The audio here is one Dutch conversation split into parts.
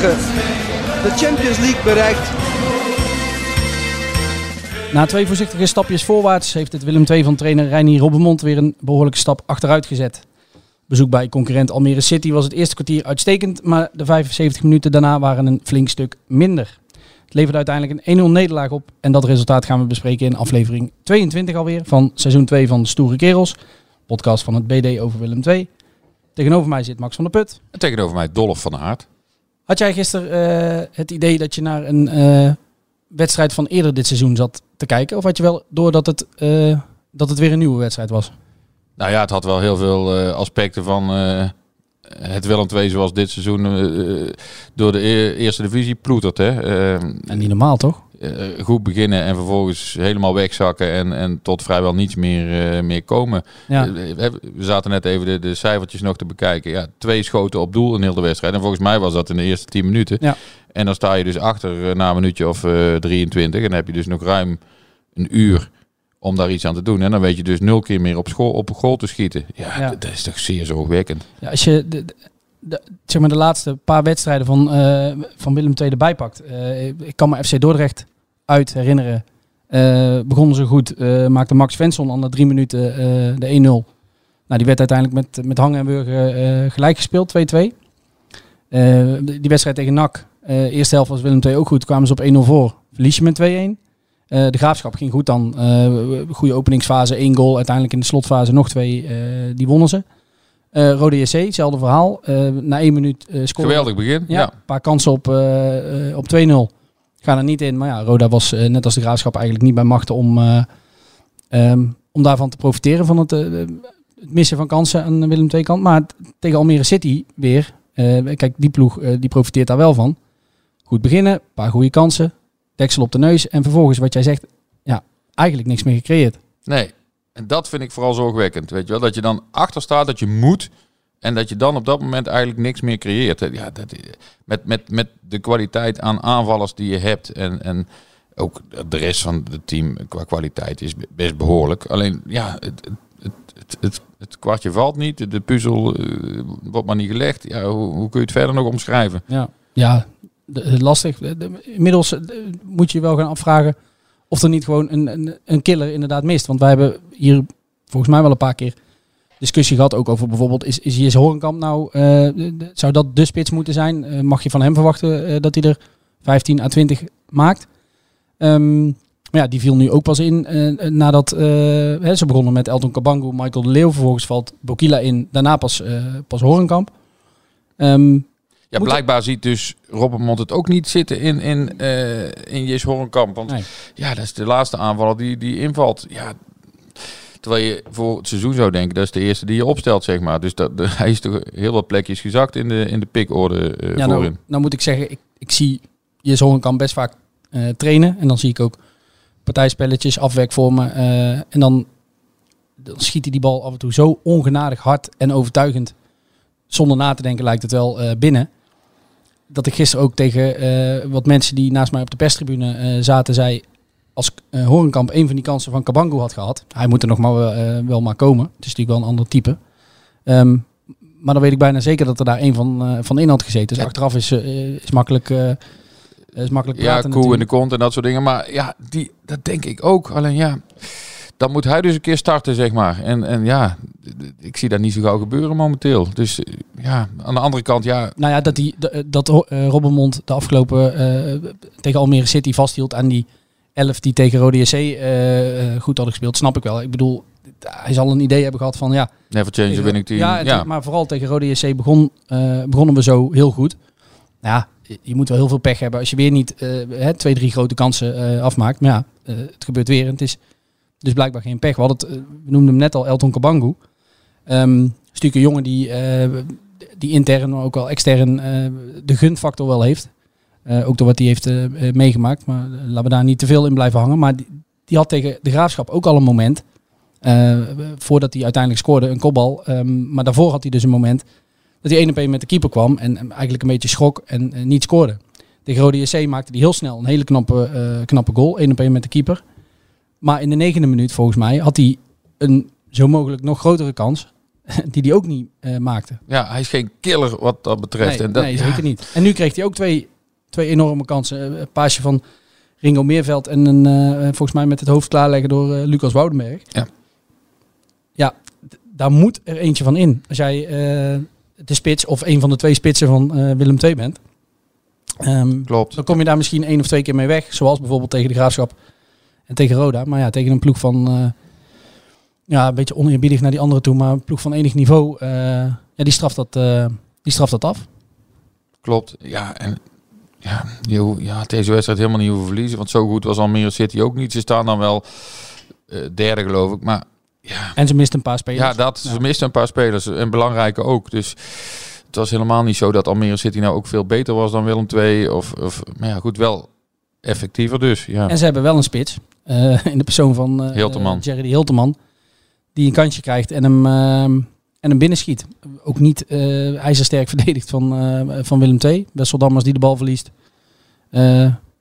de Champions League bereikt. Na twee voorzichtige stapjes voorwaarts heeft het Willem II van trainer Reinier Robbenmond weer een behoorlijke stap achteruit gezet. Bezoek bij concurrent Almere City was het eerste kwartier uitstekend, maar de 75 minuten daarna waren een flink stuk minder. Het leverde uiteindelijk een 1-0 nederlaag op en dat resultaat gaan we bespreken in aflevering 22 alweer van seizoen 2 van Stoere Kerels, podcast van het BD over Willem II. Tegenover mij zit Max van der Put. En tegenover mij Dolf van Aert. Had jij gisteren eh, het idee dat je naar een eh, wedstrijd van eerder dit seizoen zat te kijken? Of had je wel door dat het, eh, dat het weer een nieuwe wedstrijd was? Nou ja, het had wel heel veel aspecten van het Willem II zoals dit seizoen eh, door de e- eerste divisie ploetert. Hè. Eh, En niet normaal toch? eh, goed beginnen en vervolgens helemaal wegzakken en, en tot vrijwel niets meer, eh, meer komen. Ja. We zaten net even de, de cijfertjes nog te bekijken. Ja, twee schoten op doel in heel de wedstrijd. En volgens mij was dat in de eerste 10 minuten. Ja. En dan sta je dus achter na een minuutje of eh 23. En dan heb je dus nog ruim een uur om daar iets aan te doen. En dan weet je dus nul keer meer op, school, op een goal te schieten. Ja, dat is toch zeer zorgwekkend. Ja, als je de, de, de- zeg maar de laatste paar wedstrijden van, eh, van Willem II erbij pakt. eh, ik kan me FC Dordrecht uit herinneren. Eh, begonnen ze goed. maakte Max Svensson al na drie minuten de 1-0. Nou, die werd uiteindelijk met, met Hangen en Burger eh, gelijk gespeeld, 2-2. Eh, die wedstrijd tegen NAC. eerste helft was Willem II ook goed. Kwamen ze op 1-0 voor. Verlies je met 2-1. Eh, de graafschap ging goed dan. Eh, goede openingsfase, één goal. Uiteindelijk in de slotfase nog twee. eh, die wonnen ze. Rode JC, hetzelfde verhaal. Na één minuut scoren. Geweldig begin. Ja, Ja. een paar kansen op, op 2-0. Gaan er niet in. Maar ja, Roda was net als de graafschap eigenlijk niet bij machten om, eh, ehm, om daarvan te profiteren. Van het, het missen van kansen aan de Willem II kant. Maar tegen Almere City weer. kijk, die ploeg die profiteert daar wel van. Goed beginnen, een paar goede kansen. Deksel op de neus. En vervolgens wat jij zegt, ja, eigenlijk niks meer gecreëerd. Nee, en dat vind ik vooral zorgwekkend. Weet je wel, dat je dan achter staat, dat je moet. En dat je dan op dat moment eigenlijk niks meer creëert. Ja, dat, met, met, met de kwaliteit aan aanvallers die je hebt. En, en ook de rest van het team qua kwaliteit is best behoorlijk. Alleen ja, het, het, het, het, het kwartje valt niet. De puzzel eh, wordt maar niet gelegd. Ja, hoe, hoe kun je het verder nog omschrijven? Ja, ja lastig. De- de- Inmiddels eh, moet je wel gaan afvragen of er niet gewoon een, een, een killer inderdaad mist. Want wij hebben hier volgens mij wel een paar keer discussie gehad. Ook over bijvoorbeeld, is, is Horenkamp nou, eh, zou dat de spits moeten zijn? Eh, mag je van hem verwachten eh, dat hij er 15 à 20 maakt? Ehm, maar ja, die viel nu ook pas in eh, nadat eh, hè, ze begonnen met Elton Kabango, Michael de Leeuw. Vervolgens valt Bokila in, daarna pas, eh pas Horenkamp. Ehm, Ja, Moet- blijkbaar ziet dus Robbenmond het ook niet zitten in, in, eh in Jes Horenkamp. Want Nee. ja, dat is de laatste aanvaller die, die invalt. Ja, terwijl je voor het seizoen zou denken, dat is de eerste die je opstelt, zeg maar. Dus dat, hij is toch heel wat plekjes gezakt in de, in de pikorde eh Ja, voorin. nou, nou moet ik zeggen, ik, ik zie je zo'n kan best vaak eh, trainen. En dan zie ik ook partijspelletjes, afwerkvormen. eh en dan, dan schiet hij die bal af en toe zo ongenadig hard en overtuigend. Zonder na te denken lijkt het wel binnen. Dat ik gisteren ook tegen eh, wat mensen die naast mij op de perstribune eh, zaten, zei... Als eh, Horenkamp een van die kansen van Kabango had gehad... Hij moet er nog maar, wel, wel maar komen. Het is natuurlijk wel een ander type. Ehm, maar dan weet ik bijna zeker dat er daar een van, van in had gezeten. Dus Ja. achteraf is, is makkelijk, is makkelijk Ja, praten koe in de natuurlijk. kont en dat soort dingen. Maar ja, die, dat denk ik ook. Alleen ja, dan moet hij dus een keer starten, zeg maar. En, en ja, ik zie dat niet zo gauw gebeuren momenteel. Dus eh, ja, aan de andere kant, ja, Nou ja, dat, die, d- dat eh, Robbenmond de afgelopen eh, tegen Almere City vasthield aan die elf die tegen Rode eh, eh, goed hadden gespeeld, snap ik wel. Ik bedoel, hij zal een idee hebben gehad van ja, Never change the winning team. ja, Ja, maar vooral tegen Rode JC begon, eh, begonnen we zo heel goed. Ja, je- moet wel heel veel pech hebben als je weer niet eh, hè, twee, drie grote kansen eh, afmaakt. Maar ja, eh, het gebeurt weer en het is dus blijkbaar geen pech. We, hadden het, eh, noemden hem net al Elton Kabangu. Natuurlijk een jongen die, eh, die intern, maar ook al extern eh, de gunfactor wel heeft. Ook door wat hij heeft meegemaakt. Maar laten we daar niet te veel in blijven hangen. Maar die, had tegen de Graafschap ook al een moment. voordat hij uiteindelijk scoorde, een kopbal. Ehm, maar daarvoor had hij dus een moment dat hij 1 op 1 met de keeper kwam. En, en eigenlijk een beetje schrok en, niet scoorde. Tegen Rode JC maakte hij heel snel een hele knappe, knappe goal. 1 op 1 met de keeper. Maar in de negende minuut volgens mij had hij een zo mogelijk nog grotere kans. Die hij ook niet eh, maakte. ja, hij is geen killer wat dat betreft. Nee, en dat, nee ja, zeker niet. En nu kreeg hij ook twee, twee enorme kansen. Eh, Een paasje van Ringo Meerveld en een, eh, volgens mij met het hoofd klaarleggen door Lucas Woudenberg. Ja. Ja, daar moet er eentje van in. Als jij de spits of een van de twee spitsen van Willem II bent. Ehm, Klopt. dan kom je daar misschien één of twee keer mee weg. Zoals bijvoorbeeld tegen de Graafschap en tegen Roda. Maar ja, tegen een ploeg van... eh, ja, een beetje oneerbiedig naar die andere toe. Maar een ploeg van enig niveau. eh, ja, die straft dat, eh, die straft dat af. Klopt. Ja, en ja, je, had deze wedstrijd helemaal niet hoeven verliezen. Want zo goed was Almere City ook niet. Ze staan dan wel derde, geloof ik. Maar ja, En ze mist een paar spelers. ja, dat, ze misten een paar spelers. En belangrijke ook. Dus het was helemaal niet zo dat Almere City nou ook veel beter was dan Willem II. Of, of, maar ja, goed, wel effectiever dus. Ja. En ze hebben wel een spits. eh, in de persoon van eh, Hilterman. eh, Jerry de Hilterman. Die een kansje krijgt en hem, ehm, en hem binnenschiet. Ook niet ijzersterk verdedigd van, van Willem II. Wessel Dammers die de bal verliest.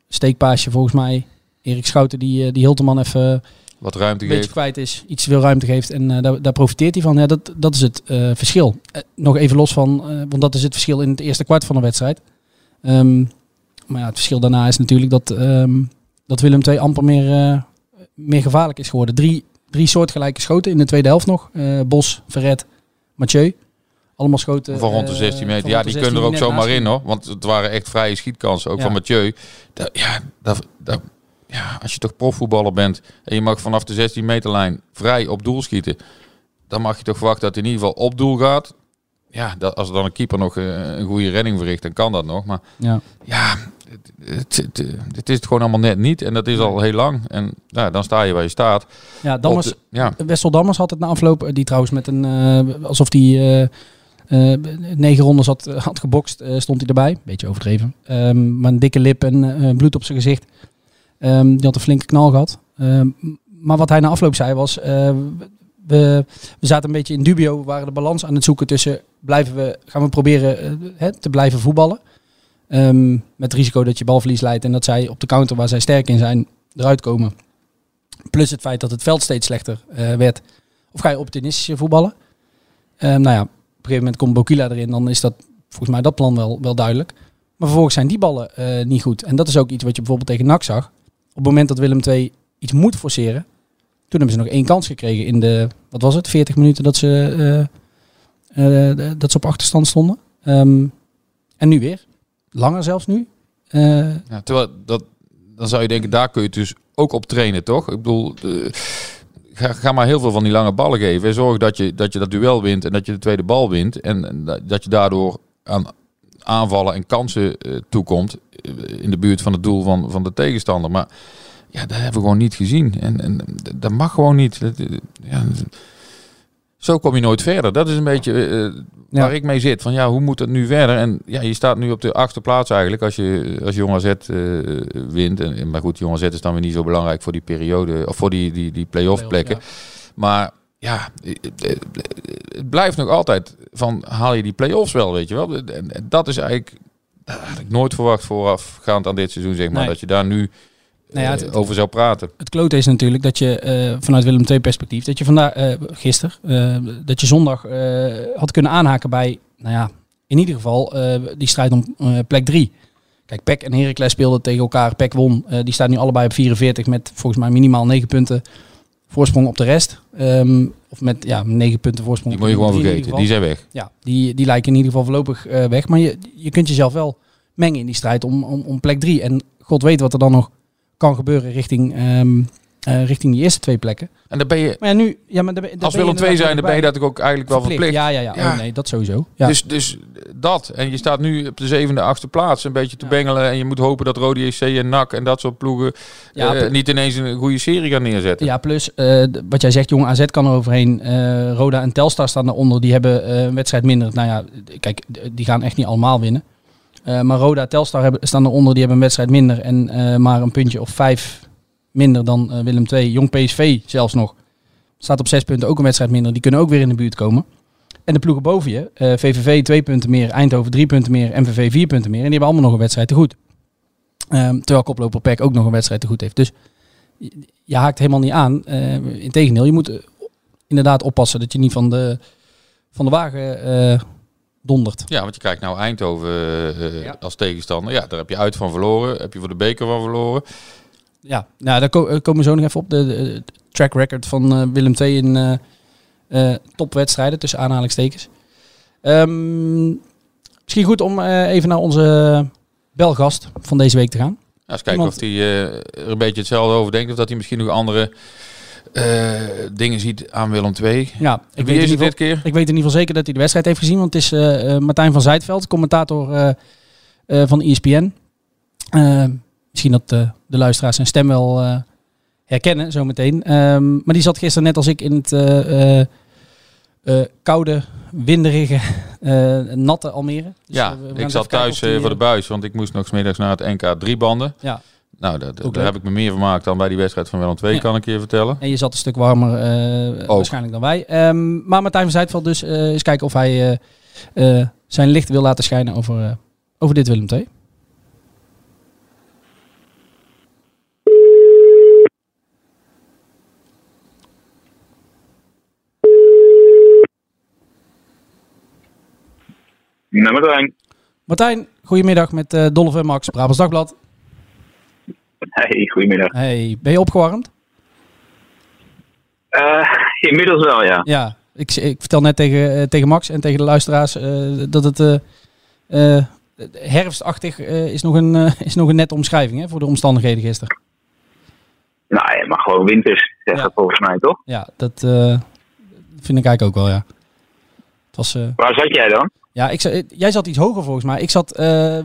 Steekpaasje volgens mij. Erik Schouten die, die Hilterman even Wat ruimte een beetje geeft. kwijt is. Iets veel ruimte geeft. En daar, daar profiteert hij van. Ja, dat, dat is het verschil. Nog even los van, want dat is het verschil in het eerste kwart van de wedstrijd. Ehm, maar ja, het verschil daarna is natuurlijk dat, ehm, dat Willem II amper meer, eh, meer gevaarlijk is geworden. Drie, drie soortgelijke schoten in de tweede helft nog. Eh, Bos, Verret, Mathieu. Allemaal schoten. Van rond de eh, 16 meter. van Ja, die 16 kunnen er ook zomaar in hoor. Want het waren echt vrije schietkansen. Ook Ja. van Mathieu. Ja, dat, dat, ja, als je toch profvoetballer bent en je mag vanaf de 16 meterlijn vrij op doel schieten. Dan mag je toch verwachten dat hij in ieder geval op doel gaat. Ja, dat, als er dan een keeper nog eh, een goede redding verricht, dan kan dat nog. Maar Ja. ja, het, het, het, het is het gewoon allemaal net niet. En dat is al heel lang. En ja, dan sta je waar je staat. Ja, Dammers, de- ja, Wessel Dammers had het na afloop, eh, die trouwens met een, eh, alsof hij eh, negen rondes had, had gebokst, stond hij erbij. Beetje overdreven. Ehm, maar een dikke lip en bloed op zijn gezicht. Ehm, die had een flinke knal gehad. Ehm, maar wat hij na afloop zei was, we, zaten een beetje in dubio. We waren de balans aan het zoeken tussen, blijven we, gaan we proberen eh, te blijven voetballen. Ehm, met het risico dat je balverlies leidt en dat zij op de counter waar zij sterk in zijn, eruit komen. Plus het feit dat het veld steeds slechter eh, werd. Of ga je opportunistischer voetballen? Ehm, nou ja, op een gegeven moment komt Bokila erin. Dan is dat volgens mij dat plan wel, wel duidelijk. Maar vervolgens zijn die ballen eh, niet goed. En dat is ook iets wat je bijvoorbeeld tegen NAC zag. Op het moment dat Willem II iets moet forceren. Toen hebben ze nog één kans gekregen in de, wat was het, 40 minuten dat ze, eh, eh, dat ze op achterstand stonden. Ehm, en nu weer. Langer zelfs nu. Eh, Ja, terwijl dat, dan zou je denken, daar kun je dus ook op trainen, toch? Ik bedoel, eh, ga, ga maar heel veel van die lange ballen geven. En zorg dat je, dat je dat duel wint en dat je de tweede bal wint. En, en dat- je daardoor aan aanvallen en kansen eh, toekomt eh, in de buurt van het doel van, van de tegenstander. Maar ja, dat hebben we gewoon niet gezien. En, en dat mag gewoon niet. Dat, eh, ja, zo kom je nooit verder. Dat is een beetje eh, waar ik mee zit. Van ja, hoe moet het nu verder? En ja, je staat nu op de achtste plaats eigenlijk als je als Jong AZ eh, wint. En, maar goed, Jong AZ is dan weer niet zo belangrijk voor die periode of voor die, die, die play-off plekken. Maar ja, eh, eh, het blijft nog altijd van haal je die play-offs wel, weet je wel. En en dat is eigenlijk, dat had ik nooit verwacht voorafgaand aan dit seizoen, zeg maar. Nee. Dat je daar nu Nou ja, eh, het- over zou praten. het klote is natuurlijk dat je eh, vanuit Willem II perspectief, dat je vandaag, eh gisteren, dat je zondag had kunnen aanhaken bij, nou ja, in ieder geval die strijd om plek 3. Kijk, PEC en Heracles speelden tegen elkaar. PEC won. Die staat nu allebei op 44 met volgens mij minimaal 9 punten voorsprong op de rest. Ehm, of met ja, 9 punten voorsprong. Die moet je gewoon vergeten. Die zijn weg. Ja, die, die lijken in ieder geval voorlopig weg. Maar je, je kunt jezelf wel mengen in die strijd om, om, om plek 3. En god weet wat er dan nog kan gebeuren richting, ehm, eh, richting die eerste twee plekken. En dan ben je, Maar ja, nu... Ja, maar daar ben- daar als Willem inderdaad zijn, dan ben je dat ook eigenlijk wel verplicht. Ja, ja, ja. Ja. Oh, nee, dat sowieso. Ja. Dus, dus dat. En je staat nu op de zevende, achtste plaats een beetje te bengelen. En je moet hopen dat Rode JC en NAC en dat soort ploegen Ja, pl- niet ineens een goede serie gaan neerzetten. Ja, plus eh, wat jij zegt, jong AZ kan er overheen. Roda en Telstar staan daaronder. Die hebben een wedstrijd minder. Nou ja, kijk, die gaan echt niet allemaal winnen. Eh, maar Roda Telstar hebben, staan eronder. Die hebben een wedstrijd minder. En eh, maar een puntje of vijf minder dan eh, Willem II. Jong PSV zelfs nog. Staat op zes punten ook een wedstrijd minder. Die kunnen ook weer in de buurt komen. En de ploegen boven je. VVV twee punten meer. Eindhoven drie punten meer. MVV vier punten meer. En die hebben allemaal nog een wedstrijd te goed. Ehm, terwijl koploper PEC ook nog een wedstrijd te goed heeft. Dus je, haakt helemaal niet aan. Integendeel, je moet inderdaad oppassen dat je niet van de, van de wagen dondert. Ja, want je kijkt nou Eindhoven eh, eh, Ja. als tegenstander. Ja, daar heb je uit van verloren. Heb je voor de beker van verloren. Ja, nou, daar ko- eh, komen we zo nog even op. De, track record van Willem II in topwedstrijden, tussen aanhalingstekens. Ehm, misschien goed om even naar onze belgast van deze week te gaan. Ja, eens kijken Iemand- of hij er een beetje hetzelfde over denkt. Of dat hij misschien nog andere eh, dingen ziet aan Willem II. Ja, ik Wie weet, is het dit keer? ik weet in ieder geval zeker dat hij de wedstrijd heeft gezien. Want het is eh, eh, Martijn van Zijtveld, commentator van ESPN. Misschien dat de luisteraars zijn stem wel herkennen zometeen. Ehm, maar die zat gisteren net als ik in het koude, winderige, natte Almere. Dus, Ja, ik zat thuis die, voor de buis, want ik moest nog 's middags naar het NK drie banden. Ja, Nou, dat, daar leuk. heb ik me meer vermaakt dan bij die wedstrijd van Willem II, Ja. kan ik je vertellen. en je zat een stuk warmer eh, waarschijnlijk dan wij. Ehm, maar Martijn van Zijtveld dus, eh eens kijken of hij eh, eh, zijn licht wil laten schijnen over, eh, over dit Willem II. Nummer 1. Martijn, goedemiddag met Dolph en Max, Brabants Dagblad. Hey, goedemiddag. Hey, ben je opgewarmd? Eh, inmiddels wel, ja. Ja, ik, ik vertel net tegen, eh, tegen Max en tegen de luisteraars eh, dat het herfstachtig is, nog een, is nog een nette omschrijving hè, voor de omstandigheden gisteren. Nou, ja, maar gewoon winters, Ja. volgens mij, toch? Ja, dat vind ik eigenlijk ook wel, ja. Het was, Waar zat jij dan? Ja, ik, jij zat iets hoger volgens mij. Ik zat eh,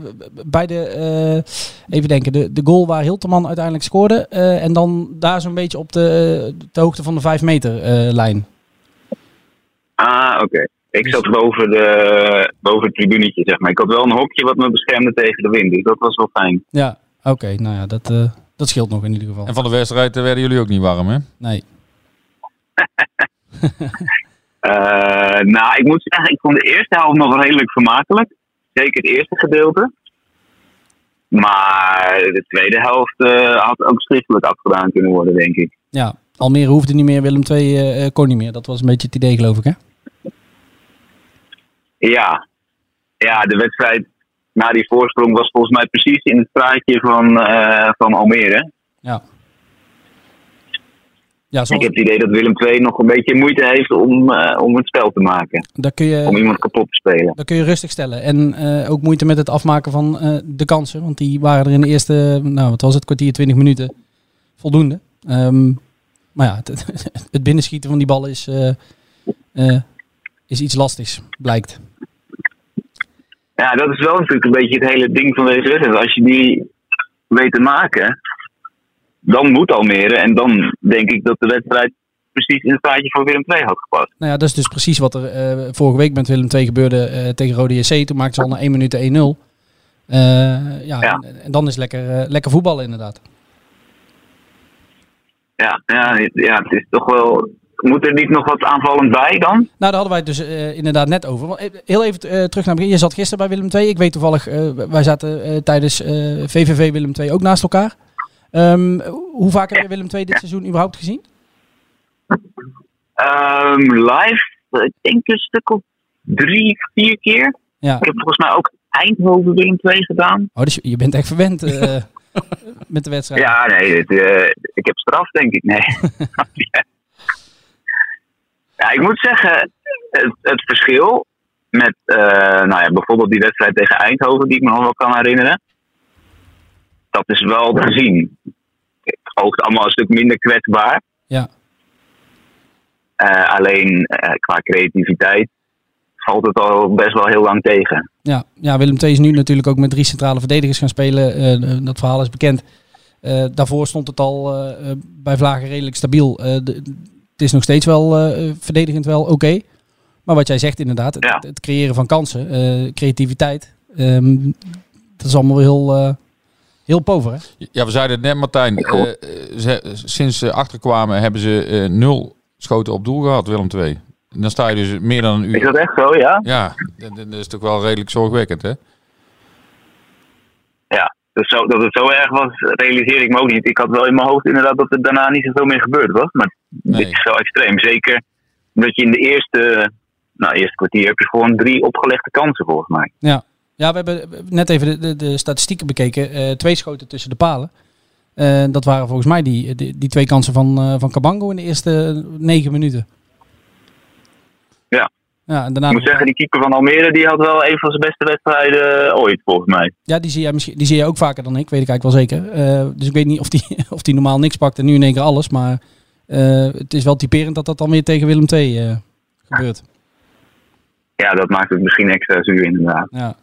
bij de, eh, even denken, de, de goal waar Hilterman uiteindelijk scoorde. eh, en dan daar zo'n beetje op de, de hoogte van de 5 meter eh, lijn. Ah, oké. Ik zat boven, de, boven het tribunetje, zeg maar. Ik had wel een hokje wat me beschermde tegen de wind, dus dat was wel fijn. Ja, oké, nou ja, dat, eh, dat scheelt nog in ieder geval. En van de wedstrijd werden jullie ook niet warm, hè? Nee. Eh, nou, ik moet zeggen, ik vond de eerste helft nog redelijk vermakelijk. Zeker het eerste gedeelte. Maar de tweede helft eh, had ook schriftelijk afgedaan kunnen worden, denk ik. Ja, Almere hoefde niet meer, Willem II eh, eh, kon niet meer. Dat was een beetje het idee, geloof ik, hè? Ja. ja, de wedstrijd na die voorsprong was volgens mij precies in het straatje van, van Almere. Ja. Ja, Ik heb het idee dat Willem II nog een beetje moeite heeft om, eh, om het spel te maken. daar, kun je, Om iemand kapot te spelen. daar kun je rustig stellen. En eh, ook moeite met het afmaken van eh, de kansen. Want die waren er in de eerste, nou wat was het, kwartier, twintig minuten voldoende. Ehm, maar ja, het, het binnenschieten van die bal is, is iets lastigs, blijkt. Ja, dat is wel natuurlijk een beetje het hele ding van deze wedstrijd. Als je die weet te maken, dan moet Almere. En dan denk ik dat de wedstrijd precies in het straatje van Willem II had gepast. Nou ja, dat is dus precies wat er eh, vorige week met Willem II gebeurde eh, tegen Rode JC. Toen maakten ze al na 1 minuut 1-0. Eh, ja, Ja. En, dan is lekker, lekker voetballen inderdaad. Ja, ja, ja, het is toch wel. Moet er niet nog wat aanvallend bij dan? Nou, daar hadden wij het dus inderdaad net over. Want, Heel even terug naar het begin. Je zat gisteren bij Willem II. Ik weet toevallig, wij zaten tijdens VVV Willem II ook naast elkaar. Ehm, hoe vaak heb je Willem II dit seizoen überhaupt gezien? Ehm, live, ik denk een stuk of drie, vier keer. Ja. Ik heb volgens mij ook Eindhoven Willem II gedaan. Oh, dus je- bent echt verwend eh, met de wedstrijd. Ja, nee, het, eh, ik heb straf, denk ik. Nee. ja, ik moet zeggen, het, het verschil met eh, nou ja, bijvoorbeeld die wedstrijd tegen Eindhoven, die ik me nog wel kan herinneren, dat is wel te zien. oogt allemaal een stuk minder kwetsbaar. Ja. Eh, alleen eh, qua creativiteit valt het al best wel heel lang tegen. Ja, ja Willem II is nu natuurlijk ook met drie centrale verdedigers gaan spelen. Eh, dat verhaal is bekend. Daarvoor stond het al bij Vlagen redelijk stabiel. De- het is nog steeds wel verdedigend wel oké. Maar wat jij zegt inderdaad, het, Ja. het creëren van kansen, creativiteit, ehm, dat is allemaal heel, heel pover. Hè? Ja, we zeiden het net, Martijn. Eh, ze, sinds ze achterkwamen hebben ze eh, nul schoten op doel gehad, Willem II. En dan sta je dus meer dan een Is uur. dat echt zo, ja? Ja, dat, dat is toch wel redelijk zorgwekkend, hè? Ja. Dus zo, dat het zo erg was, realiseerde ik me ook niet. Ik had wel in mijn hoofd inderdaad dat er daarna niet zoveel meer gebeurd was. Maar Nee. dit is wel extreem. Zeker dat je in de eerste, nou, eerste kwartier heb je gewoon drie opgelegde kansen volgens mij. Ja. Ja, we hebben net even de, de, de statistieken bekeken. Eh, twee schoten tussen de palen. Eh, dat waren volgens mij die, die, die twee kansen van, eh van Cabango in de eerste negen minuten. Ja. Ja, en daarna Ik moet zeggen, die keeper van Almere die had wel een van zijn beste wedstrijden ooit volgens mij. Ja, die zie, jij misschien, die zie je ook vaker dan ik, weet ik eigenlijk wel zeker. Dus ik weet niet of die, of die normaal niks pakt en nu in één keer alles. Maar het is wel typerend dat dat dan weer tegen Willem II gebeurt. Ja, dat maakt het misschien extra zuur inderdaad. Ja.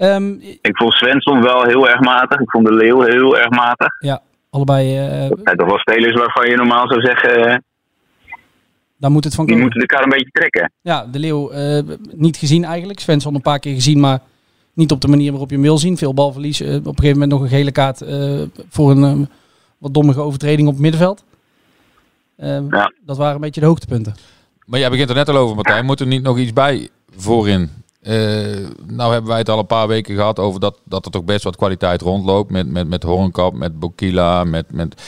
Ehm, Ik vond Svensson wel heel erg matig. Ik vond de Leeuw heel erg matig. ja, allebei, eh, Dat zijn toch wel spelers waarvan je normaal zou zeggen, eh, daar moet het van die komen. moeten elkaar een beetje trekken. Ja, de Leeuw eh, niet gezien eigenlijk. Svensson een paar keer gezien, maar niet op de manier waarop je hem wil zien. Veel balverlies. op een gegeven moment nog een gele kaart eh, voor een wat dommige overtreding op het middenveld. Eh, Ja. Dat waren een beetje de hoogtepunten. Maar jij begint er net al over, Martijn. Moet er niet nog iets bij voorin? Eh, nou hebben wij het al een paar weken gehad over dat, dat er toch best wat kwaliteit rondloopt. Met, met, met Hornkap, met Bokila, met, met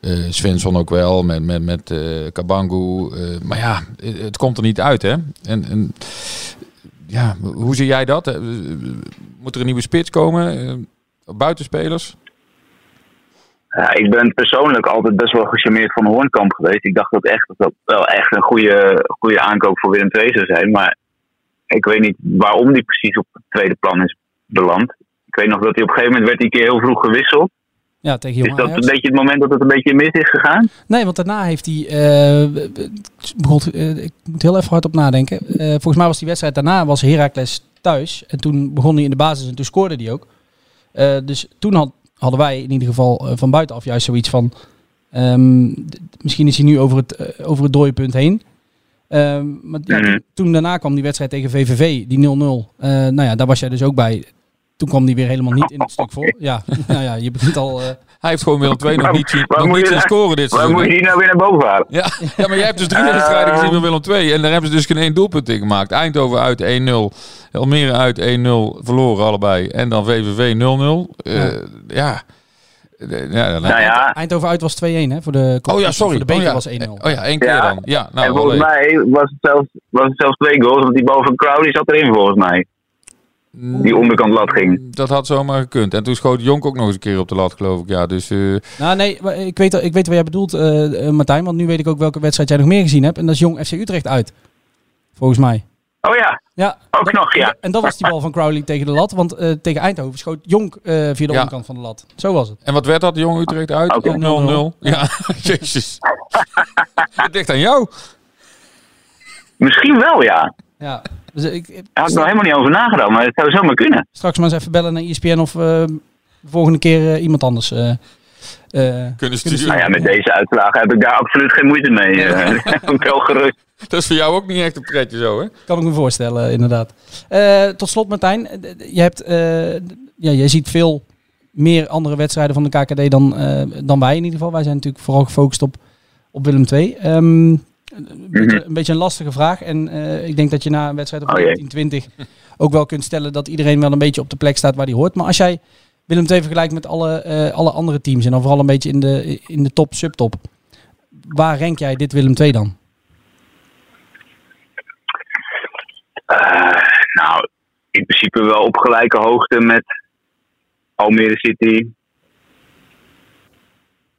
eh Svensson ook wel, met, met, met eh, Kabangu. Maar ja, het, komt er niet uit, hè? En, en ja, hoe zie jij dat? Moet er een nieuwe spits komen? Buitenspelers? Ja, ik ben persoonlijk altijd best wel gecharmeerd van Hoornkamp geweest. Ik dacht dat, echt, dat dat wel echt een goede, goede aankoop voor Willem II zou zijn. Maar ik weet niet waarom die precies op het tweede plan is beland. Ik weet nog dat hij op een gegeven moment werd een keer heel vroeg gewisseld. Ja, tegen Is dat Ajax. een beetje het moment dat het een beetje mis is gegaan? Nee, want daarna heeft hij. eh, begon, eh, ik moet heel even hard op nadenken. Eh, volgens mij was die wedstrijd daarna was Heracles thuis. En toen begon hij in de basis en toen scoorde hij ook. Dus toen had, hadden wij in ieder geval van buitenaf juist zoiets van. ehm, misschien is hij nu over het, over het dode punt heen. Ehm, maar ja, Mhm. toen, daarna kwam die wedstrijd tegen VVV, die 0-0. Eh, nou ja, daar was jij dus ook bij. Toen kwam die weer helemaal niet in het stuk vol. Ja, nou ja, je begint al. eh, Hij heeft gewoon Willem II nog Waar- niet zien, nog niet zien scoren dit Waar seizoen. moet je die nou weer naar boven halen? Ja, ja, maar jij hebt dus drie wedstrijden gezien van Willem II. En daar hebben ze dus geen één doelpunt in gemaakt. Eindhoven uit 1-0. Almere uit 1-0. Verloren allebei. En dan VVV 0-0. Eh, ja. Ja, dan- Nou ja, Eindhoven uit was 2-1 hè, voor de Oh ja, sorry. Voor de beker oh, ja. was 1-0. Oh ja, één keer Ja. dan. Ja, nou, en volgens mij was het, zelfs, was het zelfs twee goals. Want die bal van Crowley zat erin volgens mij. Die onderkant lat ging. Dat had zomaar gekund. En toen schoot Jonk ook nog eens een keer op de lat, geloof ik. Ja, dus... eh, Nou nee, ik weet, ik weet wat jij bedoelt, eh, eh, Martijn. Want nu weet ik ook welke wedstrijd jij nog meer gezien hebt. En dat is Jong FC Utrecht uit. Volgens mij. Oh ja, Ja, Ook dat- nog, ja. En dat was die bal van Crowley tegen de lat. Want eh, tegen Eindhoven schoot Jonk eh, via de Ja. onderkant van de lat. Zo was het. En wat werd dat, Jong Utrecht uit? Oké. 0-0. Ja, jezus. Het ligt aan jou. misschien wel ja. Ja. Dus ik, ik- Daar had ik nog helemaal niet over nagedacht. Maar het zou zomaar kunnen. straks maar eens even bellen naar ESPN of eh, de volgende keer iemand anders. Eh, Kunnen sturen. Nou ja, met deze uitslagen heb ik daar absoluut geen moeite mee. eh. Ik ben wel gerust. Dat is voor jou ook niet echt een pretje zo, hè? Kan ik me voorstellen, inderdaad. Eh, tot slot, Martijn. Je hebt, eh, ja, jij ziet veel meer andere wedstrijden van de KKD dan, eh, dan wij in ieder geval. Wij zijn natuurlijk vooral gefocust op, op Willem II. Ehm, een, beetje, een beetje een lastige vraag. En eh, ik denk dat je na een wedstrijd op Oh jee. 1920 ook wel kunt stellen dat iedereen wel een beetje op de plek staat waar hij hoort. Maar als jij Willem II vergelijkt met alle, eh, alle andere teams en dan vooral een beetje in de, in de top, subtop. Waar rank jij dit Willem II dan? Eh, nou, in principe wel op gelijke hoogte met Almere City,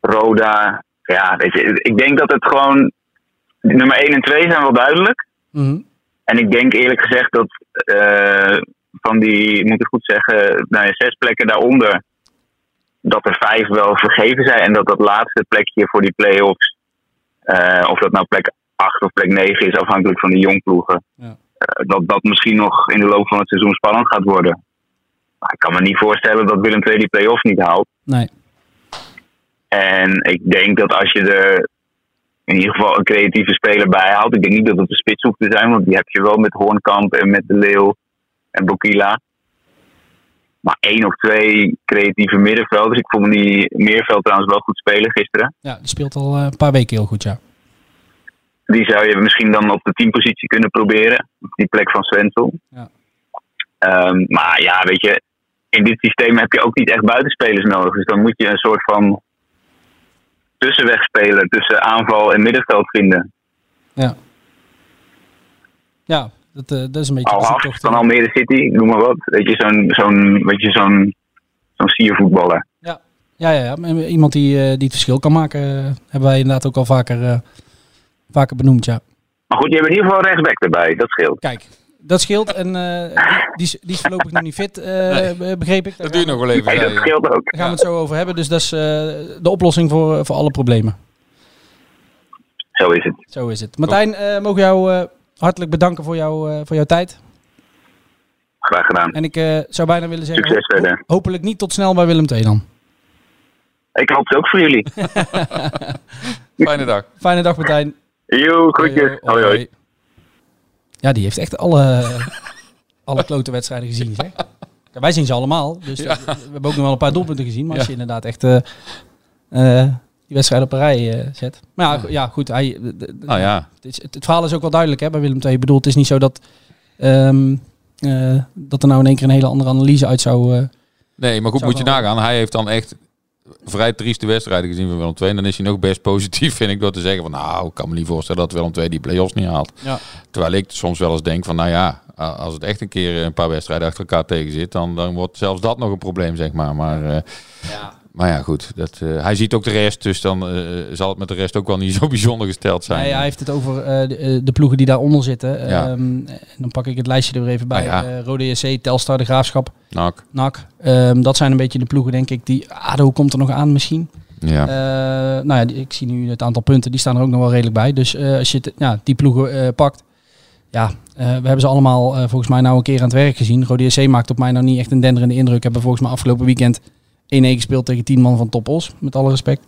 Roda. Ja, weet je, ik denk dat het gewoon. Nummer 1 en 2 zijn wel duidelijk. Mhm. En ik denk eerlijk gezegd dat eh, van die, moet ik goed zeggen, nou ja, zes plekken daaronder. dat er vijf wel vergeven zijn. En dat dat laatste plekje voor die play-offs, eh, of dat nou plek 8 of plek 9 is, afhankelijk van de jongploegen. Ja. eh, dat dat misschien nog in de loop van het seizoen spannend gaat worden. Maar ik kan me niet voorstellen dat Willem II die play-offs niet haalt. Nee. En ik denk dat als je er in ieder geval een creatieve speler bij haalt. Ik denk niet dat het de spits hoeft te zijn, want die heb je wel met Hoornkamp en met de Leeuw en Bokila. Maar één of twee creatieve middenvelders. Ik vond die Meerveld trouwens wel goed spelen gisteren. Ja, die speelt al eh, een paar weken heel goed, ja. Die zou je misschien dan op de teampositie kunnen proberen. Op die plek van Svensson. Ja. Ehm, maar ja, weet je, in dit systeem heb je ook niet echt buitenspelers nodig. Dus dan moet je een soort van tussenweg spelen tussen aanval en middenveld vinden. Ja. Ja, dat, eh, dat is een beetje de Al af zoektocht, van. Almere City, noem maar wat. Weet je, zo'n zo'n weet je, zo'n zo'n siervoetballer. Ja, ja, ja. maar Iemand die, eh, die het verschil kan maken, eh, hebben wij inderdaad ook al vaker, eh, vaker benoemd, ja. Maar goed, je hebt in ieder geval rechtsback erbij, dat scheelt. Kijk, dat scheelt. En eh, die, die, is, die is voorlopig nog niet fit, eh, be- begreep ik. Daar Dat duurt nog wel even. Nee, dat scheelt ook. gaan we het zo over hebben. Dus dat is eh, de oplossing voor, voor alle problemen. Zo is het. Zo is het. Martijn, eh, mogen jou eh, hartelijk bedanken voor, jou, eh, voor jouw tijd. Graag gedaan. En ik eh, zou bijna willen zeggen, Succes ho- verder. hopelijk niet tot snel bij Willem II dan. Ik hoop het ook voor jullie. Fijne dag. Fijne dag Martijn. Yo, groetjes. Hoi, hoi. Ja, die heeft echt alle, alle klote wedstrijden gezien. Zeg. Wij zien ze allemaal. Dus we hebben ook nog wel een paar doelpunten gezien. Maar als je inderdaad echt eh, eh, die wedstrijd op een rij eh, zet. Maar ja, ja goed. Hij, de- de- Nou ja, het, is- het, het verhaal is ook wel duidelijk hè, bij Willem II. Ik bedoel, het is niet zo dat, ehm, eh, dat er nou in één keer een hele andere analyse uit zou... eh, nee, maar goed, moet je nagaan. Hij heeft dan echt vrij trieste wedstrijden gezien van Willem II. En dan is hij nog best positief, vind ik, door te zeggen van... Nou, ik kan me niet voorstellen dat Willem II die play-offs niet haalt. Ja. Terwijl ik soms wel eens denk van, nou ja, als het echt een keer een paar wedstrijden achter elkaar tegen zit... dan, dan wordt zelfs dat nog een probleem, zeg maar. Maar ja, maar ja goed. Dat, eh, hij ziet ook de rest, dus dan eh, zal het met de rest ook wel niet zo bijzonder gesteld zijn. Nee, hij heeft het over eh, de, de ploegen die daaronder zitten. Ja. Ehm, dan pak ik het lijstje er weer even bij. Ah, ja. Rode JC, Telstar, De Graafschap, Nak. NAC. Ehm, dat zijn een beetje de ploegen, denk ik. Die, ADO komt er nog aan misschien. Ja. Nou ja, ik zie nu het aantal punten. Die staan er ook nog wel redelijk bij. Dus als je ja, die ploegen pakt. Ja, we hebben ze allemaal volgens mij nou een keer aan het werk gezien. Rode JC maakt op mij nou niet echt een denderende indruk. Hebben volgens mij afgelopen weekend 1-1 gespeeld tegen 10 man van Top Os. Met alle respect.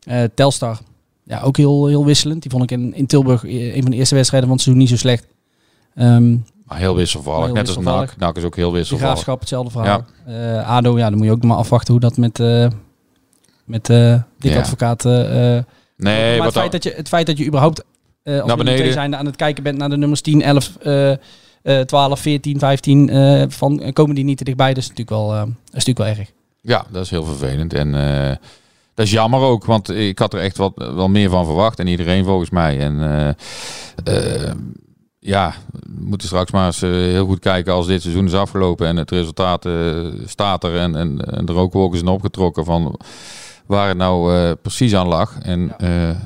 Eh, Telstar, ja, ook heel, heel wisselend. Die vond ik in, in Tilburg eh, een van de eerste wedstrijden van het seizoen niet zo slecht. Ehm Maar heel wisselvallig. Heel Net als. Nak. Nak is ook heel de wisselvallig. Graafschap, hetzelfde verhaal. Eh, ADO, ja, dan moet je ook maar afwachten hoe dat met, eh met Dick Ja. Advocaat... eh, eh, Nee, maar wat het, feit dat je, het feit dat je überhaupt als Naar beneden. zijnde aan het kijken bent naar de nummers 10, 11, eh, eh, 12, 14, 15, eh, van, komen die niet te dichtbij. Dat is natuurlijk wel, is natuurlijk wel erg. Ja, dat is heel vervelend. En eh, dat is jammer ook, want ik had er echt wat, wel meer van verwacht. En iedereen volgens mij. En eh, eh, ja, we moeten straks maar eens heel goed kijken als dit seizoen is afgelopen. En het resultaat staat er. En, en, en de rookwolken zijn opgetrokken van waar het nou precies aan lag. En,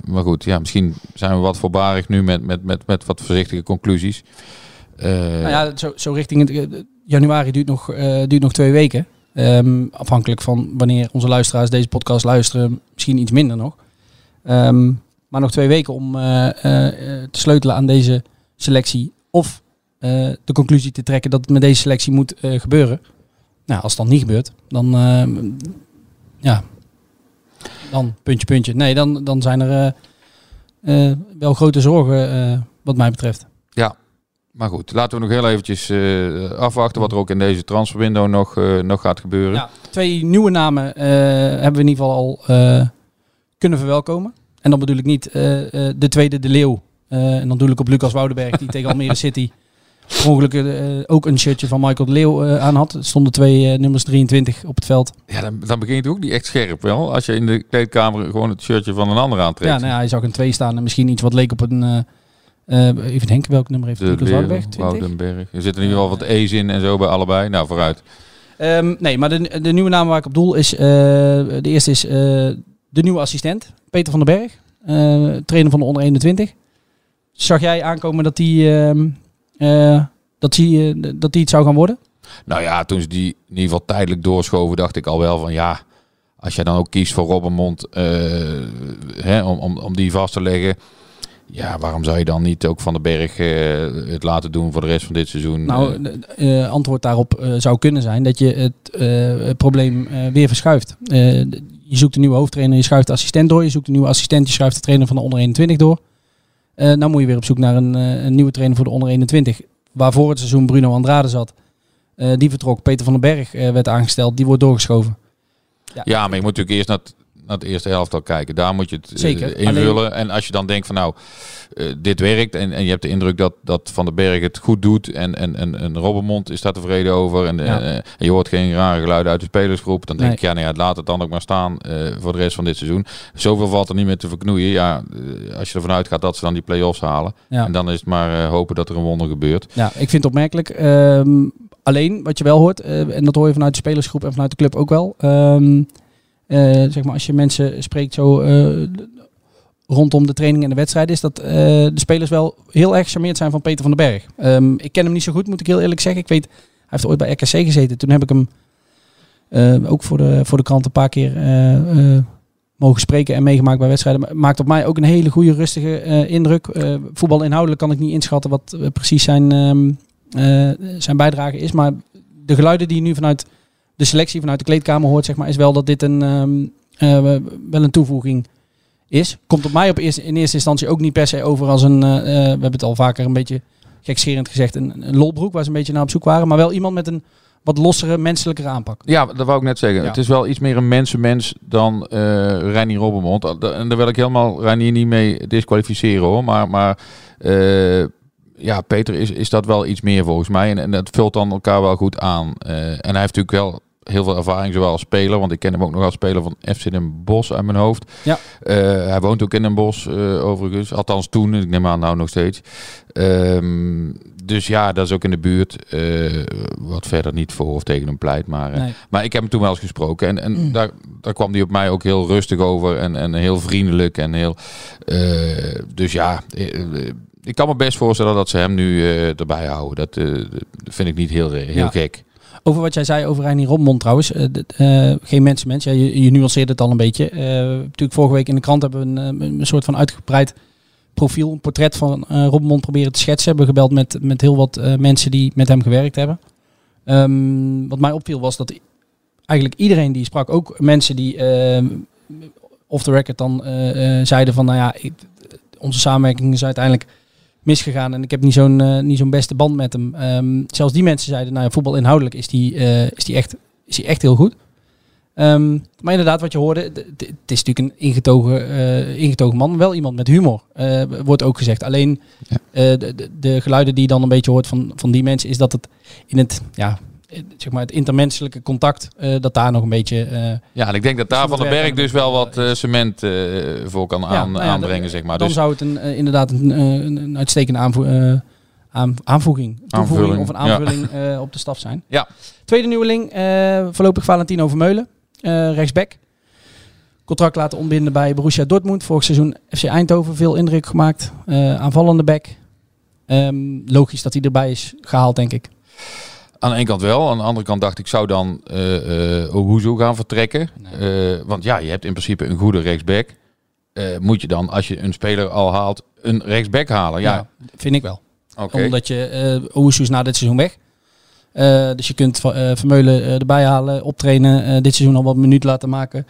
maar goed, ja, misschien zijn we wat voorbarig nu met, met, met, met wat voorzichtige conclusies. Nou ja, zo, zo richting het, januari duurt nog, duurt nog twee weken. Ehm, afhankelijk van wanneer onze luisteraars deze podcast luisteren, misschien iets minder nog. Ehm, maar nog twee weken om eh, eh, eh, te sleutelen aan deze selectie. Of de conclusie te trekken dat het met deze selectie moet gebeuren. Nou, als dat niet gebeurt, dan ehm, ja, dan puntje puntje. Nee, dan, dan zijn er wel grote zorgen wat mij betreft. Ja, maar goed. Laten we nog heel eventjes eh, afwachten wat er ook in deze transferwindow nog, eh, nog gaat gebeuren. Ja, twee nieuwe namen eh, hebben we in ieder geval al kunnen verwelkomen. En dan bedoel ik niet de tweede, de Leeuw. En dan doe ik op Lucas Woudenberg, die tegen Almere City per ongeluk eh, ook een shirtje van Michael de Leeuw aan had. Er stonden twee nummers 23 op het veld. Ja, dan, dan begint het ook niet echt scherp wel. Als je in de kleedkamer gewoon het shirtje van een ander aantrekt. Ja, nou ja, hij zag een twee staan en misschien iets wat leek op een... eh, even denken, welk nummer heeft de Lucas Leeuw, Woudenberg? 20? Woudenberg. Er zitten in ieder geval wat E's in en zo bij allebei. Nou, vooruit. Ehm, nee, maar de, de nieuwe naam waar ik op doel is... eh, de eerste is eh, de nieuwe assistent, Peter van den Berg. trainer van de onder 21. Zag jij aankomen dat die, ehm, eh, dat die, dat die het zou gaan worden? Nou ja, toen ze die in ieder geval tijdelijk doorschoven, dacht ik al wel van ja, als jij dan ook kiest voor Robbenmond eh, hè, om, om, om die vast te leggen. Ja, waarom zou je dan niet ook Van den Berg eh, het laten doen voor de rest van dit seizoen? Nou, de- eh, antwoord daarop zou kunnen zijn dat je het, probleem weer verschuift. De- je zoekt een nieuwe hoofdtrainer, je schuift de assistent door. Je zoekt een nieuwe assistent, je schuift de trainer van de onder 21 door. Eh nou moet je weer op zoek naar een, een nieuwe trainer voor de onder 21. Waarvoor het seizoen Bruno Andrade zat. Die vertrok. Peter van den Berg werd aangesteld. Die wordt doorgeschoven. Ja, maar je moet natuurlijk eerst naar naar het eerste helftal kijken. Daar moet je het eh, Zeker, invullen. En als je dan denkt van nou, eh, dit werkt. En, en je hebt de indruk dat, dat Van den Berg het goed doet. En, en, en, en Robbenmond is daar tevreden over. En, Ja. eh, en je hoort geen rare geluiden uit de spelersgroep. Dan denk Nee. ik, ja, nou ja, laat het dan ook maar staan voor de rest van dit seizoen. Zoveel valt er niet meer te verknoeien. Ja, als je ervan uitgaat dat ze dan die play-offs halen. Ja. En dan is het maar hopen dat er een wonder gebeurt. Ja, ik vind het opmerkelijk. Ehm, alleen, wat je wel hoort, en dat hoor je vanuit de spelersgroep en vanuit de club ook wel. ehm, eh, zeg maar, als je mensen spreekt zo eh, rondom de training en de wedstrijd, is dat eh, de spelers wel heel erg gecharmeerd zijn van Peter van den Berg. Ehm, ik ken hem niet zo goed, moet ik heel eerlijk zeggen. Ik weet, hij heeft ooit bij RKC gezeten. Toen heb ik hem eh, ook voor de, voor de krant een paar keer eh, eh, mogen spreken en meegemaakt bij wedstrijden. Ma- Maakt op mij ook een hele goede, rustige eh, indruk. Eh voetbal inhoudelijk kan ik niet inschatten wat eh, precies zijn, ehm, eh, zijn bijdrage is. Maar de geluiden die nu vanuit de selectie, vanuit de kleedkamer hoort, zeg maar, is wel dat dit een, ehm, eh, wel een toevoeging is. Komt op mij op eerste, in eerste instantie ook niet per se over als een, eh, eh, we hebben het al vaker een beetje gekscherend gezegd, een, een lolbroek waar ze een beetje naar op zoek waren. Maar wel iemand met een wat lossere, menselijkere aanpak. Ja, dat wou ik net zeggen. Ja. Het is wel iets meer een mensenmens dan eh Reinier Robbenmond. En daar wil ik helemaal Reinier niet mee disqualificeren hoor. Maar, maar ja, Peter is, is dat wel iets meer volgens mij. En, en dat vult dan elkaar wel goed aan. En hij heeft natuurlijk wel heel veel ervaring, zowel als speler. Want ik ken hem ook nog als speler van FC Den Bosch uit mijn hoofd. Ja. Eh, hij woont ook in Den Bosch eh, overigens. Althans toen, ik neem aan nou nog steeds. Ehm, dus ja, dat is ook in de buurt. eh, wat verder niet voor of tegen hem pleit. Maar, Nee. maar ik heb hem toen wel eens gesproken. En, en Mm. daar, daar kwam hij op mij ook heel rustig over. En, en heel vriendelijk. En heel, dus ja, ik kan me best voorstellen dat ze hem nu erbij houden. Dat dat vind ik niet heel, heel Ja. gek. Over wat jij zei over Reinier Robmond trouwens. eh, eh, geen mensenmens. Ja, je, je nuanceert het al een beetje. Eh, natuurlijk vorige week in de krant hebben we een, een soort van uitgebreid profiel, een portret van eh Robmond proberen te schetsen. Hebben gebeld met, met heel wat mensen die met hem gewerkt hebben. Ehm, wat mij opviel was dat eigenlijk iedereen die sprak, ook mensen die eh, off the record dan zeiden van nou ja, onze samenwerking is uiteindelijk misgegaan en ik heb niet zo'n eh, niet zo'n beste band met hem. Ehm, zelfs die mensen zeiden, nou ja, voetbal inhoudelijk is die, eh, is die, echt, is die echt heel goed. Ehm, maar inderdaad, wat je hoorde, het is natuurlijk een ingetogen, eh, ingetogen man, wel iemand met humor, wordt ook gezegd. Alleen Ja. de, de, de geluiden die je dan een beetje hoort van, van die mensen, is dat het in het, ja, zeg maar het intermenselijke contact, eh, dat daar nog een beetje... eh, Ja, en ik denk dat daar Van den werken Berg dus de- wel wat eh, cement voor kan aan, nou ja, aanbrengen, dan- zeg maar. Dan Dus, zou het een, inderdaad een, een, uitstekende aanvo aan, aanvoeging, toevoeging Aanvulling, of een aanvulling op de staf zijn. Ja. Tweede nieuweling, voorlopig Valentino Vermeulen, rechtsback. Contract laten ontbinden bij Borussia Dortmund. Vorig seizoen FC Eindhoven, veel indruk gemaakt. Aanvallende back. Ehm, logisch dat hij erbij is gehaald, denk ik. Aan de ene kant wel. Aan de andere kant dacht ik, zou dan Ohuzo gaan vertrekken? Eh, want ja, je hebt in principe een goede rechtsback. Eh, moet je dan, als je een speler al haalt, een rechtsback halen? Ja, Ja, vind ik wel. Omdat je, Owusu is na dit seizoen weg. Dus je kunt Vermeulen erbij halen, optrainen, dit seizoen al wat minuten laten maken.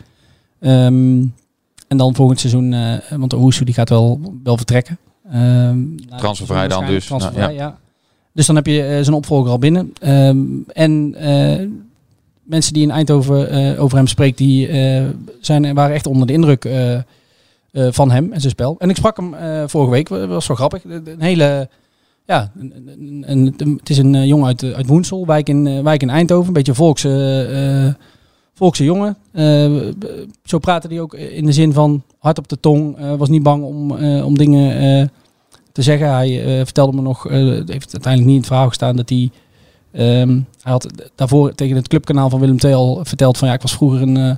Ehm, en dan volgend seizoen, want Owusu die gaat wel, wel vertrekken. Dit Transfervrij dan dus. waarschijnlijk, Nou, Transfervrij, ja. Dus dan heb je eh, zijn opvolger al binnen. Ehm, en eh, mensen die in Eindhoven eh, over hem spreekt, die zijn, waren echt onder de indruk van hem en zijn spel. En ik sprak hem vorige week, dat was wel grappig. Een hele, ja, een, een, het is een jongen uit, uit Woensel, wijk in, wijk in Eindhoven. Een beetje volkse, eh, volkse jongen. Zo praatte hij ook in de zin van hard op de tong. was niet bang om, om dingen te zeggen. Hij eh, vertelde me nog, het heeft uiteindelijk niet in het verhaal gestaan, dat hij... ehm, hij had daarvoor tegen het clubkanaal van Willem II al verteld van ja, ik was vroeger een... eh,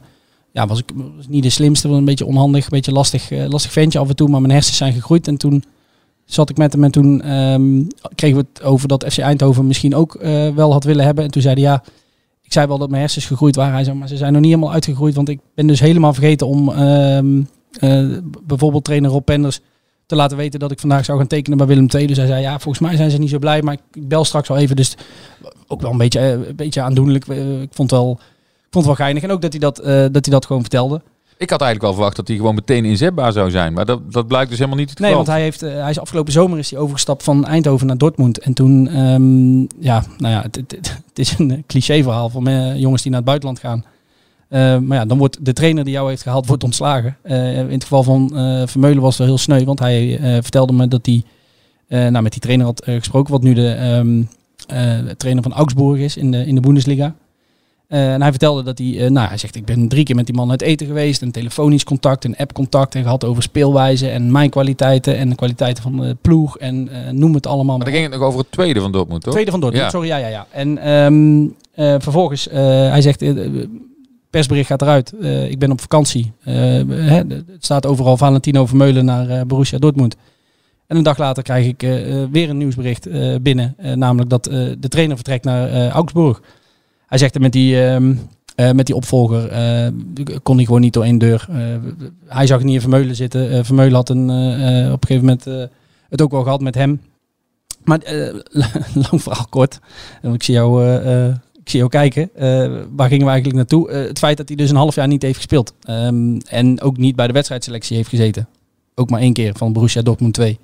ja, was ik was niet de slimste, wel een beetje onhandig, een beetje lastig, lastig ventje af en toe, maar mijn hersens zijn gegroeid. En toen zat ik met hem en toen ehm, kregen we het over dat FC Eindhoven misschien ook wel had willen hebben. En toen zei hij ja, ik zei wel dat mijn hersens gegroeid waren. Hij zei, maar ze zijn nog niet helemaal uitgegroeid. Want ik ben dus helemaal vergeten om ehm, eh, bijvoorbeeld trainer Rob Penders te laten weten dat ik vandaag zou gaan tekenen bij Willem II. Dus hij zei, ja, volgens mij zijn ze niet zo blij. Maar ik bel straks wel even. Dus ook wel een beetje, eh, een beetje aandoenlijk. Eh, ik vond het wel, ik vond het wel geinig. En ook dat hij dat, eh, dat, hij dat gewoon vertelde. Ik had eigenlijk wel verwacht dat hij gewoon meteen inzetbaar zou zijn. Maar dat, dat blijkt dus helemaal niet het Nee, geval. want hij, heeft, hij is afgelopen zomer is hij overgestapt van Eindhoven naar Dortmund. En toen, ehm, ja, nou ja, het, het, het is een cliché verhaal van jongens die naar het buitenland gaan. Eh, maar ja, dan wordt de trainer die jou heeft gehaald, wordt ontslagen. Eh, in het geval van eh, Vermeulen was wel heel sneu, want hij vertelde me dat hij nou, met die trainer had gesproken, wat nu de ehm, eh, trainer van Augsburg is in de, in de Bundesliga. En hij vertelde dat hij, nou hij zegt, ik ben drie keer met die man uit eten geweest. En telefonisch contact en appcontact en gehad over speelwijze en mijn kwaliteiten en de kwaliteiten van de ploeg en noem het allemaal. Maar dan ging het nog over het tweede van Dortmund, toch? Tweede van Dortmund, Ja. sorry, ja, ja, ja. En ehm, eh, vervolgens, hij zegt, persbericht gaat eruit. Eh, ik ben op vakantie. Hè, het staat overal Valentino Vermeulen naar eh, Borussia Dortmund. En een dag later krijg ik weer een nieuwsbericht binnen. namelijk dat de trainer vertrekt naar Augsburg. Hij zegt er met die, ehm, eh, met die opvolger kon hij gewoon niet door één deur. Hij zag niet in Vermeulen zitten. Vermeulen had een, op een gegeven moment het ook wel gehad met hem. Maar lang verhaal kort. En ik zie jou, ik zie jou kijken. Eh, waar gingen we eigenlijk naartoe? Eh, het feit dat hij dus een half jaar niet heeft gespeeld. Ehm, en ook niet bij de wedstrijdselectie heeft gezeten. Ook maar één keer van Borussia Dortmund 2.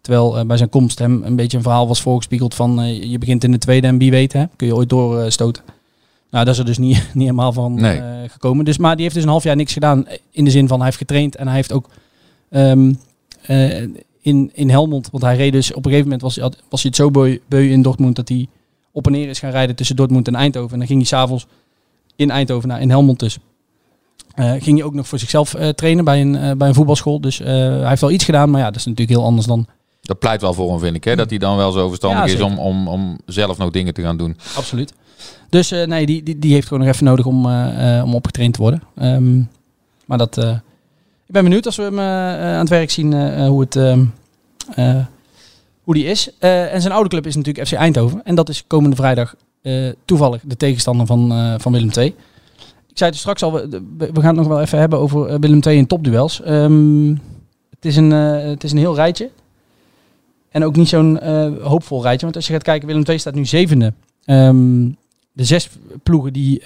Terwijl eh, bij zijn komst hem een beetje een verhaal was voorgespiegeld van... je begint in de tweede en wie weet, hè, kun je ooit doorstoten. nou, dat is er dus niet, niet helemaal van Nee. gekomen. Dus, maar die heeft dus een half jaar niks gedaan. In de zin van, hij heeft getraind en hij heeft ook... ehm, eh, in, in Helmond, want hij reed dus op een gegeven moment was, was hij het zo beu, beu in Dortmund dat hij op en neer is gaan rijden tussen Dortmund en Eindhoven. En dan ging hij s'avonds in Eindhoven naar in Helmond dus. Eh, ging hij ook nog voor zichzelf eh, trainen bij een, eh, bij een voetbalschool. Dus hij heeft wel iets gedaan, maar ja, dat is natuurlijk heel anders dan Dat pleit wel voor hem, vind ik. Hè? Dat hij dan wel zo verstandig Ja, is om, om, om zelf nog dingen te gaan doen. Absoluut. Dus nee, die, die, die heeft gewoon nog even nodig om, om opgetraind te worden. Ehm, maar dat, ik ben benieuwd als we hem aan het werk zien hoe, het, ehm, eh, die is. Eh, en zijn oude club is natuurlijk FC Eindhoven. En dat is komende vrijdag eh, toevallig de tegenstander van, eh, van Willem II. Ik zei het straks al, we, gaan het nog wel even hebben over Willem II in topduels. Ehm, het, is een, het is een heel rijtje. En ook niet zo'n hoopvol rijtje. Want als je gaat kijken, Willem II staat nu zevende. Ehm, de zes ploegen die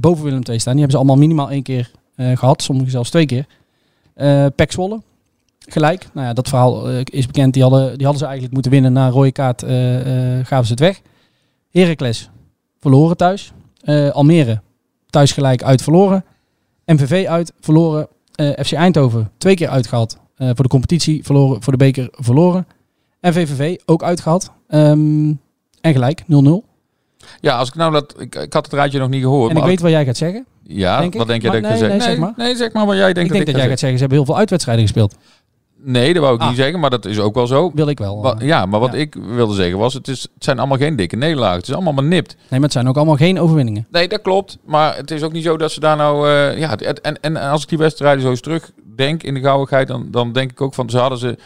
boven Willem II staan, die hebben ze allemaal minimaal één keer eh, gehad. Sommigen zelfs twee keer. Eh Pek Zwolle, gelijk. Nou ja, dat verhaal eh, is bekend. Die hadden, die hadden ze eigenlijk moeten winnen. Na een rode kaart eh, eh, gaven ze het weg. Heracles, verloren thuis. Almere, thuis gelijk uit verloren. MVV uit, verloren. FC Eindhoven, twee keer uitgehaald. Eh, voor de competitie verloren, voor de beker verloren. En VVV ook uitgehaald. Ehm, en gelijk, 0-0. Ja, als ik nou dat... Ik, ik had het rijtje nog niet gehoord. En ik maar weet als- wat jij gaat zeggen. Ja, denk ik. wat denk je Maar dat ik nee, zeggen? nee, zeg maar. nee, zeg maar wat jij denkt ik denk dat ik jij ga gaat zeggen, ze hebben heel veel uitwedstrijden gespeeld. Nee, dat wou ik Ah. niet zeggen, maar dat is ook wel zo. Wil ik wel. Wa- eh. ja, maar wat ja. ik wilde zeggen was, het, is, het zijn allemaal geen dikke nederlagen. Het is allemaal maar nipt. Nee, maar het zijn ook allemaal geen overwinningen. Nee, dat klopt. Maar het is ook niet zo dat ze daar nou... eh, ja, het- en, en als ik die wedstrijden zo eens terugdenk in de gauwigheid, dan, dan denk ik ook van, ze hadden ze...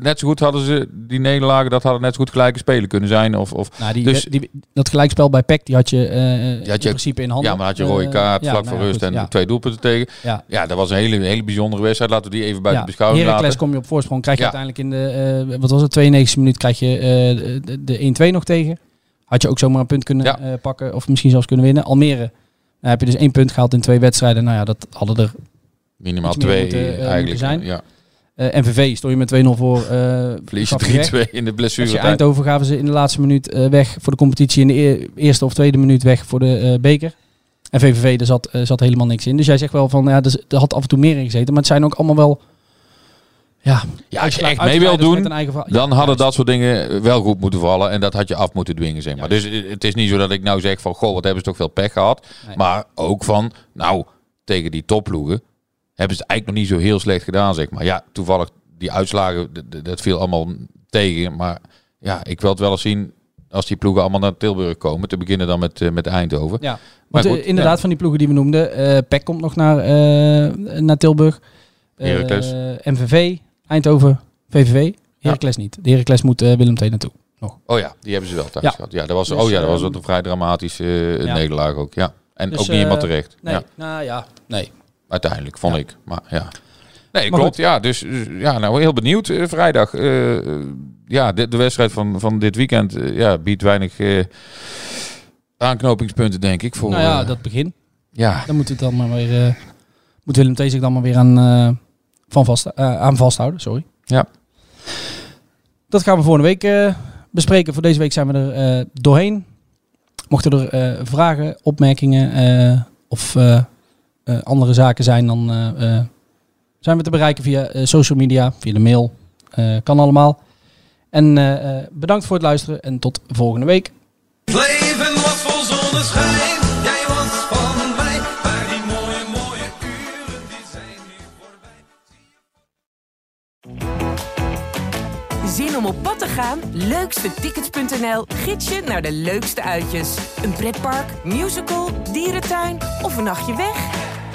Net zo goed hadden ze die nederlagen, dat hadden net zo goed gelijke spelen kunnen zijn. Of, of, Nou, die, Dus- die, dat gelijkspel bij PEC, die had je, eh in had je- principe in handen. ja, maar had je rode Eh, kaart vlak nou voor ja, rust goed, en ja. twee doelpunten tegen. Ja. Ja, dat was een hele, hele bijzondere wedstrijd. Laten we die even buiten Ja. beschouwing Heracles laten. kom je op voorsprong, krijg je uiteindelijk in de, eh, wat was het, 92 minuut krijg je eh, de, de 1-2 nog tegen. Had je ook zomaar een punt kunnen eh, pakken of misschien zelfs kunnen winnen. Almere, heb je dus één punt gehaald in twee wedstrijden. Nou ja, dat hadden er Minimaal twee moeten, eh, eigenlijk. zijn. Ja. Eh MVV stond je met 2-0 voor. eh Verlies je gaf je weg. 3-2 in de FC blessuretijd. Eindhoven gaven ze in de laatste minuut eh, weg voor de competitie. In de eerste of tweede minuut weg voor de beker. En VVV, daar zat, zat helemaal niks in. Dus jij zegt wel van, ja, er, z- er had af en toe meer in gezeten. Maar het zijn ook allemaal wel... Ja, Ja, als je echt mee wil doen, eigen dan hadden juist. dat soort dingen wel goed moeten vallen. En dat had je af moeten dwingen, zeg maar. Dus het is niet zo dat ik nou zeg van... Goh, wat hebben ze toch veel pech gehad. Nee. Maar ook van... Nou, tegen die topploegen... hebben ze het eigenlijk nog niet zo heel slecht gedaan, zeg maar. Ja, toevallig die uitslagen, dat viel allemaal tegen. Maar ja, ik wil het wel eens zien... als die ploegen allemaal naar Tilburg komen. Te beginnen dan met, eh, met Eindhoven. Ja, Maar want eh, goed, inderdaad, ja. van die ploegen die we noemden. eh PEC komt nog naar, naar Tilburg. MVV, Eindhoven, VVV. Heracles niet. De Heracles moet Willem II naartoe. nog. Oh ja, die hebben ze wel thuis Ja. gehad. Ja, dat was, Dus, oh ja, dat was een vrij dramatische nederlaag ook. Ja. En Dus, ook niet helemaal terecht. Nee, Ja, nou ja, nee. Uiteindelijk, vond Ja. ik. Maar ja. Nee, Maar klopt. Ja, dus dus, ja, nou heel benieuwd. eh, vrijdag. eh, eh, ja, de, de wedstrijd van, van dit weekend ja, biedt weinig aanknopingspunten, denk ik. Voor, nou ja, dat begin. ja, Dan moet het dan maar weer. moet Willem II zich dan maar weer aan, van vast, aan vasthouden. Sorry. Ja. Dat gaan we volgende week bespreken. Voor deze week zijn we er doorheen. Mochten er vragen, opmerkingen of andere zaken zijn, dan eh, eh, zijn we te bereiken via eh, social media, via de mail. Eh, kan allemaal. En eh, eh, bedankt voor het luisteren en tot volgende week. Het leven was vol zonneschijn, jij was van mij, maar die mooie, mooie uren die zijn nu voorbij. Zin om op pad te gaan? Leukstetickets.nl gids je naar de leukste uitjes. Een pretpark, musical, dierentuin of een nachtje weg?